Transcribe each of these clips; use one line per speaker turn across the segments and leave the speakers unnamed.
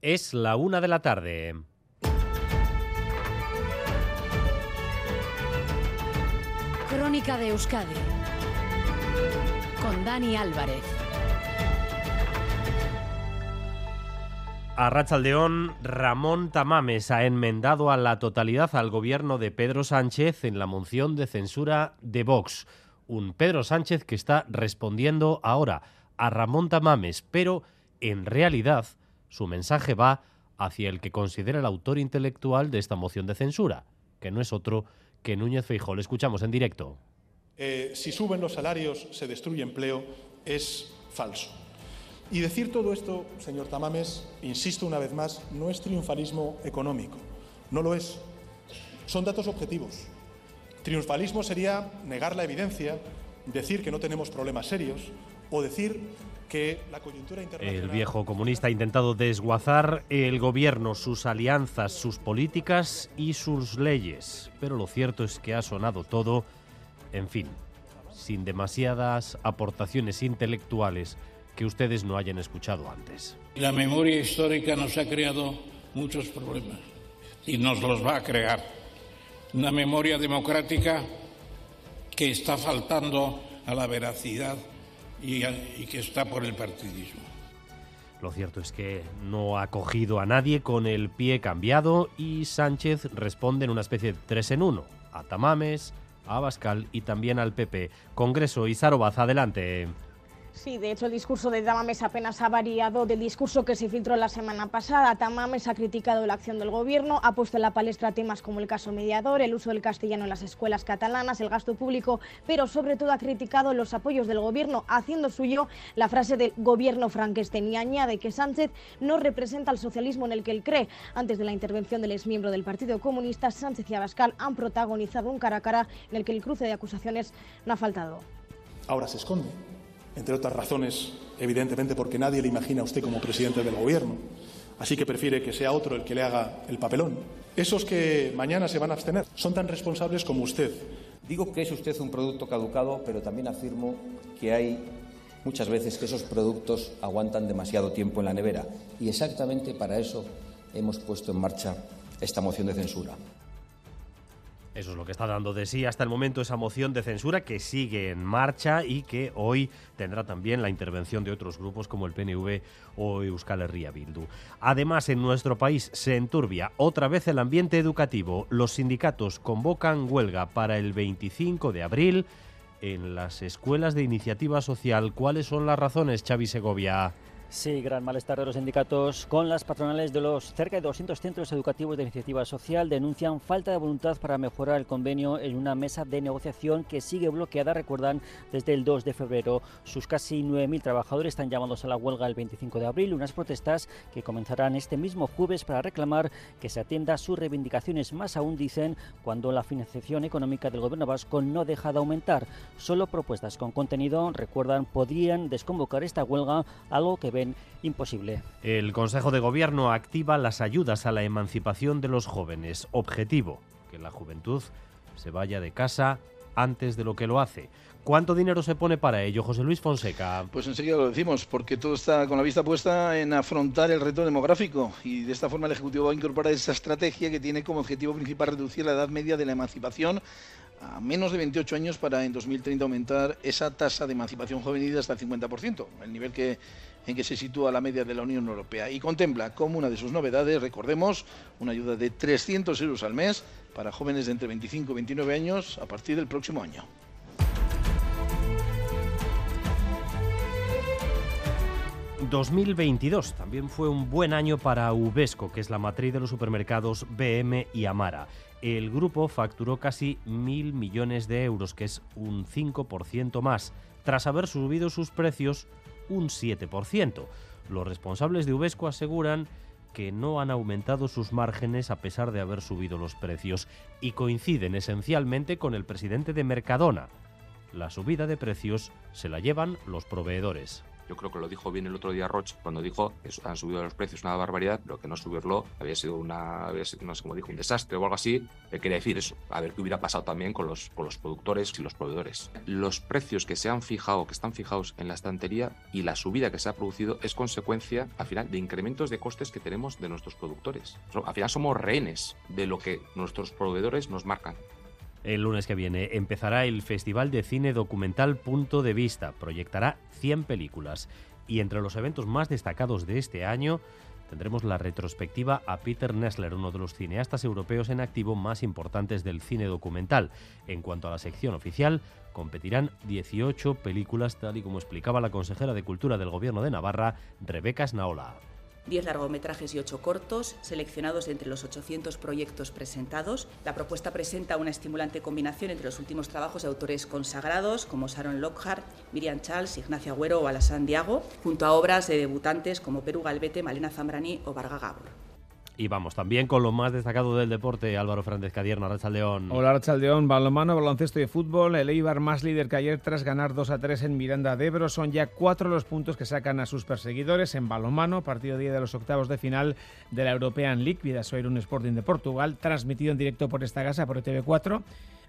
Es la una de la tarde.
Crónica de Euskadi con Dani Álvarez.
A Rachaldeón, Ramón Tamames ha enmendado a la totalidad al gobierno de Pedro Sánchez en la moción de censura de Vox. Un Pedro Sánchez que está respondiendo ahora a Ramón Tamames, pero en realidad su mensaje va hacia el que considera el autor intelectual de esta moción de censura, que no es otro que Núñez Feijóo. Le escuchamos en directo.
Eh, si suben los salarios, se destruye empleo, es falso. Y decir todo esto, señor Tamames, insisto una vez más, no es triunfalismo económico. No lo es. Son datos objetivos. Triunfalismo sería negar la evidencia, decir que no tenemos problemas serios o decir que la coyuntura internacional...
El viejo comunista ha intentado desguazar el gobierno, sus alianzas, sus políticas y sus leyes. Pero lo cierto es que ha sonado todo, en fin, sin demasiadas aportaciones intelectuales que ustedes no hayan escuchado antes.
La memoria histórica nos ha creado muchos problemas y nos los va a crear. Una memoria democrática que está faltando a la veracidad y, que está por el partidismo.
Lo cierto es que no ha cogido a nadie con el pie cambiado y Sánchez responde en una especie de tres en uno. A Tamames, a Abascal y también al PP. Congreso y Sarobaz, adelante.
Sí, de hecho el discurso de Tamames apenas ha variado del discurso que se filtró la semana pasada. Tamames ha criticado la acción del gobierno, ha puesto en la palestra temas como el caso mediador, el uso del castellano en las escuelas catalanas, el gasto público, pero sobre todo ha criticado los apoyos del gobierno, haciendo suyo la frase del gobierno frankenstein y añade que Sánchez no representa el socialismo en el que él cree. Antes de la intervención del exmiembro del Partido Comunista, Sánchez y Abascal han protagonizado un cara a cara en el que el cruce de acusaciones no ha faltado.
Ahora se esconde entre otras razones, evidentemente porque nadie le imagina a usted como presidente del Gobierno. Así que prefiere que sea otro el que le haga el papelón. Esos que mañana se van a abstener son tan responsables como usted.
Digo que es usted un producto caducado, pero también afirmo que hay muchas veces que esos productos aguantan demasiado tiempo en la nevera. Y exactamente para eso hemos puesto en marcha esta moción de censura.
Eso es lo que está dando de sí hasta el momento esa moción de censura que sigue en marcha y que hoy tendrá también la intervención de otros grupos como el PNV o Euskal Herria Bildu. Además, en nuestro país se enturbia otra vez el ambiente educativo. Los sindicatos convocan huelga para el 25 de abril en las escuelas de iniciativa social. ¿Cuáles son las razones, Xavi Segovia?
Sí, gran malestar de los sindicatos con las patronales de los cerca de 200 centros educativos de iniciativa social. Denuncian falta de voluntad para mejorar el convenio en una mesa de negociación que sigue bloqueada, recuerdan, desde el 2 de febrero. Sus casi 9.000 trabajadores están llamados a la huelga el 25 de abril, unas protestas que comenzarán este mismo jueves para reclamar que se atienda a sus reivindicaciones. Más aún dicen cuando la financiación económica del gobierno vasco no deja de aumentar. Solo propuestas con contenido, recuerdan, podrían desconvocar esta huelga, algo que ven imposible.
El Consejo de Gobierno activa las ayudas a la emancipación de los jóvenes. Objetivo, que la juventud se vaya de casa antes de lo que lo hace. ¿Cuánto dinero se pone para ello, José Luis Fonseca?
Pues enseguida lo decimos, porque todo está con la vista puesta en afrontar el reto demográfico y de esta forma el Ejecutivo va a incorporar esa estrategia que tiene como objetivo principal reducir la edad media de la emancipación a menos de 28 años para en 2030 aumentar esa tasa de emancipación juvenil hasta el 50%, el nivel que, en que se sitúa la media de la Unión Europea. Y contempla como una de sus novedades, recordemos, una ayuda de 300 euros al mes para jóvenes de entre 25 y 29 años a partir del próximo año.
2022 también fue un buen año para Ubesco, que es la matriz de los supermercados BM y Amara. El grupo facturó casi mil millones de euros, que es un 5% más, tras haber subido sus precios un 7%. Los responsables de Ubesco aseguran que no han aumentado sus márgenes a pesar de haber subido los precios y coinciden esencialmente con el presidente de Mercadona. La subida de precios se la llevan los proveedores.
Yo creo que lo dijo bien el otro día Roche cuando dijo que han subido los precios una barbaridad, pero que no subirlo había sido una, no sé cómo dijo, un desastre o algo así. Que quería decir eso, a ver qué hubiera pasado también con los, con los productores y los proveedores. Los precios que se han fijado, que están fijados en la estantería y la subida que se ha producido es consecuencia, al final, de incrementos de costes que tenemos de nuestros productores. Al final somos rehenes de lo que nuestros proveedores nos marcan.
El lunes que viene empezará el Festival de Cine Documental Punto de Vista. Proyectará 100 películas. Y entre los eventos más destacados de este año tendremos la retrospectiva a Peter Nessler, uno de los cineastas europeos en activo más importantes del cine documental. En cuanto a la sección oficial, competirán 18 películas, tal y como explicaba la consejera de Cultura del Gobierno de Navarra, Rebeca Snaola.
10 largometrajes y 8 cortos, seleccionados entre los 800 proyectos presentados. La propuesta presenta una estimulante combinación entre los últimos trabajos de autores consagrados como Sharon Lockhart, Miriam Charles, Ignacio Agüero o Alassane Diago, junto a obras de debutantes como Perú Galvete, Malena Zambrani o Varga Gabor.
Y vamos también con lo más destacado del deporte, Álvaro Fernández Cadierna, Rachaldeón.
Hola Rachaldeón, balonmano, baloncesto y fútbol. El Eibar más líder que ayer tras ganar 2 a 3 en Miranda de Ebro. Son ya cuatro los puntos que sacan a sus perseguidores en balonmano, partido día de los octavos de final de la European League, Vidasoir un Sporting de Portugal, transmitido en directo por esta casa, por TV4.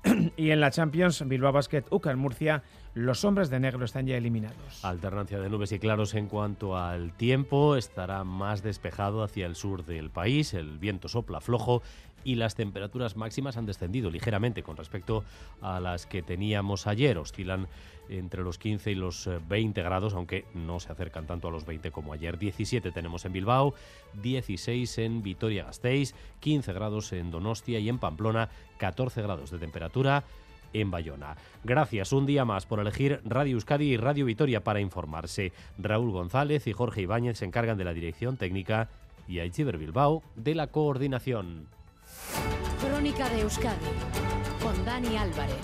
y en la Champions, Bilbao Basket, UCA en Murcia, los hombres de negro están ya eliminados.
Alternancia de nubes y claros en cuanto al tiempo, estará más despejado hacia el sur del país, el viento sopla flojo y las temperaturas máximas han descendido ligeramente con respecto a las que teníamos ayer. Oscilan entre los 15 y los 20 eh, grados, aunque no se acercan tanto a los 20 como ayer. 17 tenemos en Bilbao, 16 en Vitoria-Gasteiz, 15 grados en Donostia y en Pamplona, 14 grados de temperatura en Bayona. Gracias un día más por elegir Radio Euskadi y Radio Vitoria para informarse. Raúl González y Jorge Ibáñez se encargan de la dirección técnica y Aichiber Bilbao de la coordinación.
Crónica de Euskadi con Dani Álvarez.